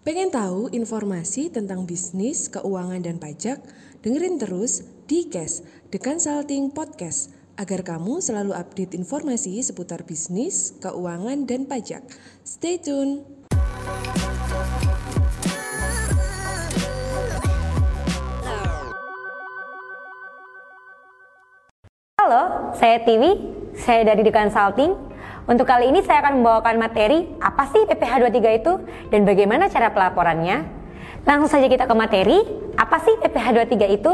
Pengen tahu informasi tentang bisnis, keuangan, dan pajak? Dengerin terus di Cash, The Consulting Podcast, agar kamu selalu update informasi seputar bisnis, keuangan, dan pajak. Stay tune! Halo, saya Tiwi, saya dari The Consulting. Untuk kali ini saya akan membawakan materi apa sih PPh 23 itu dan bagaimana cara pelaporannya. Langsung saja kita ke materi, apa sih PPh 23 itu?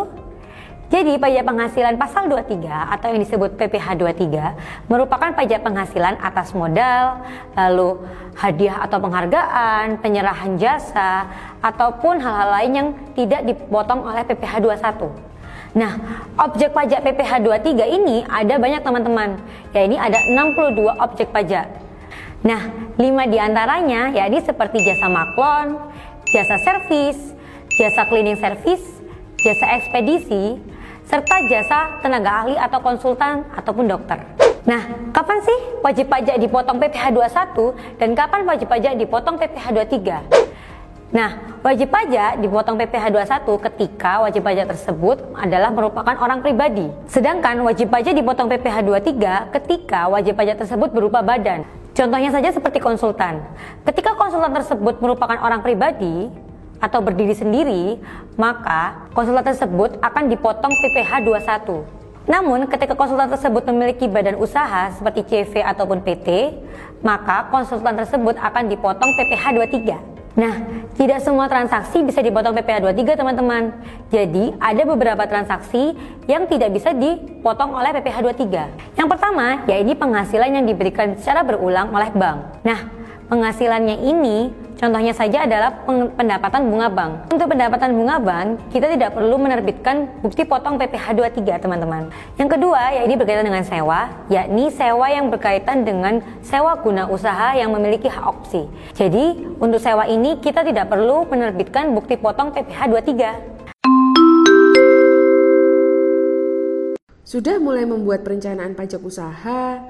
Jadi pajak penghasilan pasal 23 atau yang disebut PPh 23 merupakan pajak penghasilan atas modal, lalu hadiah atau penghargaan, penyerahan jasa, ataupun hal-hal lain yang tidak dipotong oleh PPh 21. Nah, objek pajak PPh 23 ini ada banyak teman-teman. Ya ini ada 62 objek pajak. Nah, 5 di antaranya ya ini seperti jasa maklon, jasa servis, jasa cleaning service, jasa ekspedisi, serta jasa tenaga ahli atau konsultan ataupun dokter. Nah, kapan sih wajib pajak dipotong PPh 21 dan kapan wajib pajak dipotong PPh 23? Nah, wajib pajak dipotong PPh 21 ketika wajib pajak tersebut adalah merupakan orang pribadi. Sedangkan wajib pajak dipotong PPh 23 ketika wajib pajak tersebut berupa badan. Contohnya saja seperti konsultan. Ketika konsultan tersebut merupakan orang pribadi atau berdiri sendiri, maka konsultan tersebut akan dipotong PPh 21. Namun, ketika konsultan tersebut memiliki badan usaha seperti CV ataupun PT, maka konsultan tersebut akan dipotong PPh 23. Nah, tidak semua transaksi bisa dipotong PPh 23 teman-teman. Jadi, ada beberapa transaksi yang tidak bisa dipotong oleh PPh 23. Yang pertama, yaitu penghasilan yang diberikan secara berulang oleh bank. Nah, penghasilannya ini Contohnya saja adalah pendapatan bunga bank. Untuk pendapatan bunga bank, kita tidak perlu menerbitkan bukti potong PPh 23, teman-teman. Yang kedua, yaitu berkaitan dengan sewa, yakni sewa yang berkaitan dengan sewa guna usaha yang memiliki hak opsi. Jadi, untuk sewa ini kita tidak perlu menerbitkan bukti potong PPh 23. Sudah mulai membuat perencanaan pajak usaha,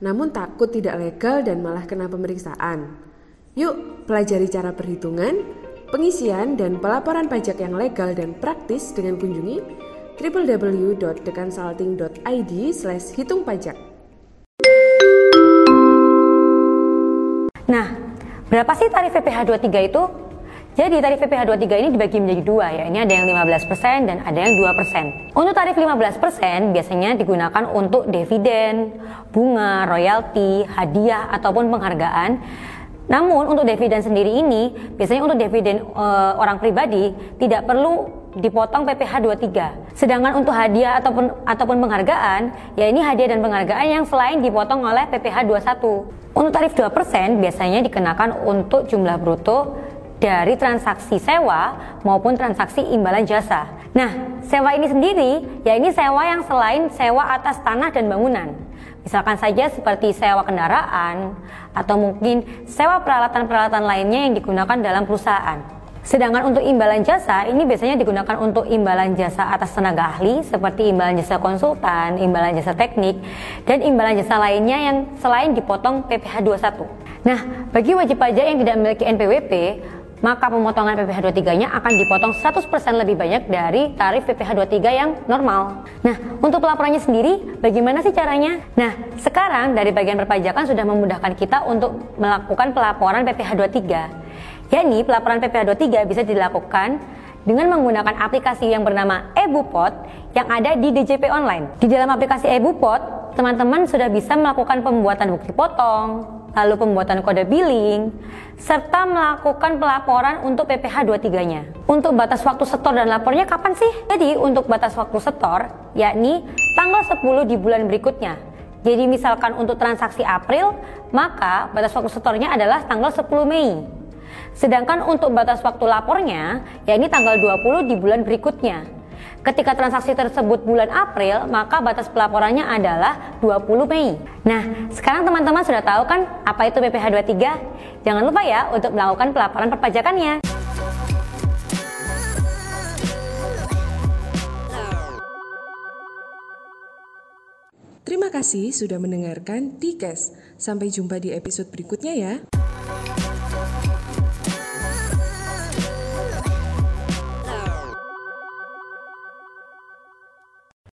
namun takut tidak legal dan malah kena pemeriksaan. Yuk, pelajari cara perhitungan, pengisian, dan pelaporan pajak yang legal dan praktis dengan kunjungi www.deconsulting.id slash hitung pajak. Nah, berapa sih tarif PPh 23 itu? Jadi tarif PPh 23 ini dibagi menjadi dua ya. Ini ada yang 15% dan ada yang 2%. Untuk tarif 15% biasanya digunakan untuk dividen, bunga, royalti, hadiah ataupun penghargaan namun untuk dividen sendiri ini biasanya untuk dividen e, orang pribadi tidak perlu dipotong PPh 23. Sedangkan untuk hadiah ataupun ataupun penghargaan, ya ini hadiah dan penghargaan yang selain dipotong oleh PPh 21. Untuk tarif 2% biasanya dikenakan untuk jumlah bruto dari transaksi sewa maupun transaksi imbalan jasa. Nah, sewa ini sendiri ya ini sewa yang selain sewa atas tanah dan bangunan. Misalkan saja seperti sewa kendaraan atau mungkin sewa peralatan-peralatan lainnya yang digunakan dalam perusahaan. Sedangkan untuk imbalan jasa ini biasanya digunakan untuk imbalan jasa atas tenaga ahli seperti imbalan jasa konsultan, imbalan jasa teknik, dan imbalan jasa lainnya yang selain dipotong PPh 21. Nah, bagi wajib pajak yang tidak memiliki NPWP, maka pemotongan PPh 23-nya akan dipotong 100% lebih banyak dari tarif PPh 23 yang normal. Nah, untuk pelaporannya sendiri, bagaimana sih caranya? Nah, sekarang dari bagian perpajakan sudah memudahkan kita untuk melakukan pelaporan PPh 23. Yakni pelaporan PPh 23 bisa dilakukan dengan menggunakan aplikasi yang bernama EBUPOT yang ada di DJP Online. Di dalam aplikasi EBUPOT, teman-teman sudah bisa melakukan pembuatan bukti potong, lalu pembuatan kode billing, serta melakukan pelaporan untuk PPh 23-nya. Untuk batas waktu setor dan lapornya kapan sih? Jadi untuk batas waktu setor, yakni tanggal 10 di bulan berikutnya. Jadi misalkan untuk transaksi April, maka batas waktu setornya adalah tanggal 10 Mei. Sedangkan untuk batas waktu lapornya, yakni tanggal 20 di bulan berikutnya. Ketika transaksi tersebut bulan April, maka batas pelaporannya adalah 20 Mei. Nah, sekarang teman-teman sudah tahu kan apa itu PPh 23? Jangan lupa ya untuk melakukan pelaporan perpajakannya. Terima kasih sudah mendengarkan Tikes. Sampai jumpa di episode berikutnya ya.